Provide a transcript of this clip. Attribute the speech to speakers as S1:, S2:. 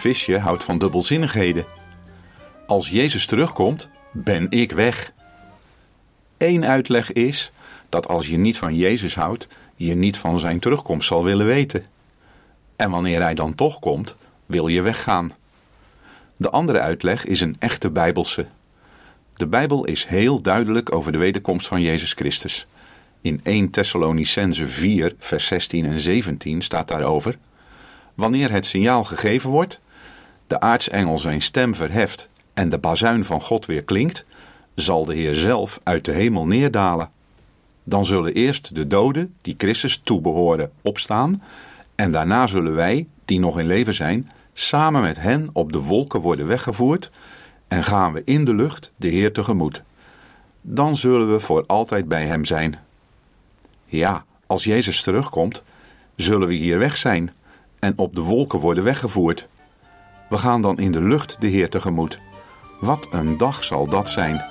S1: Visje houdt van dubbelzinnigheden. Als Jezus terugkomt, ben ik weg. Eén uitleg is dat als je niet van Jezus houdt, je niet van zijn terugkomst zal willen weten. En wanneer hij dan toch komt, wil je weggaan. De andere uitleg is een echte bijbelse. De Bijbel is heel duidelijk over de wederkomst van Jezus Christus. In 1 Thessalonicense 4, vers 16 en 17 staat daarover: Wanneer het signaal gegeven wordt, de aartsengel zijn stem verheft en de bazuin van God weer klinkt, zal de Heer zelf uit de hemel neerdalen. Dan zullen eerst de doden, die Christus toebehoren, opstaan, en daarna zullen wij, die nog in leven zijn, samen met hen op de wolken worden weggevoerd en gaan we in de lucht de Heer tegemoet. Dan zullen we voor altijd bij Hem zijn. Ja, als Jezus terugkomt, zullen we hier weg zijn en op de wolken worden weggevoerd. We gaan dan in de lucht de Heer tegemoet. Wat een dag zal dat zijn!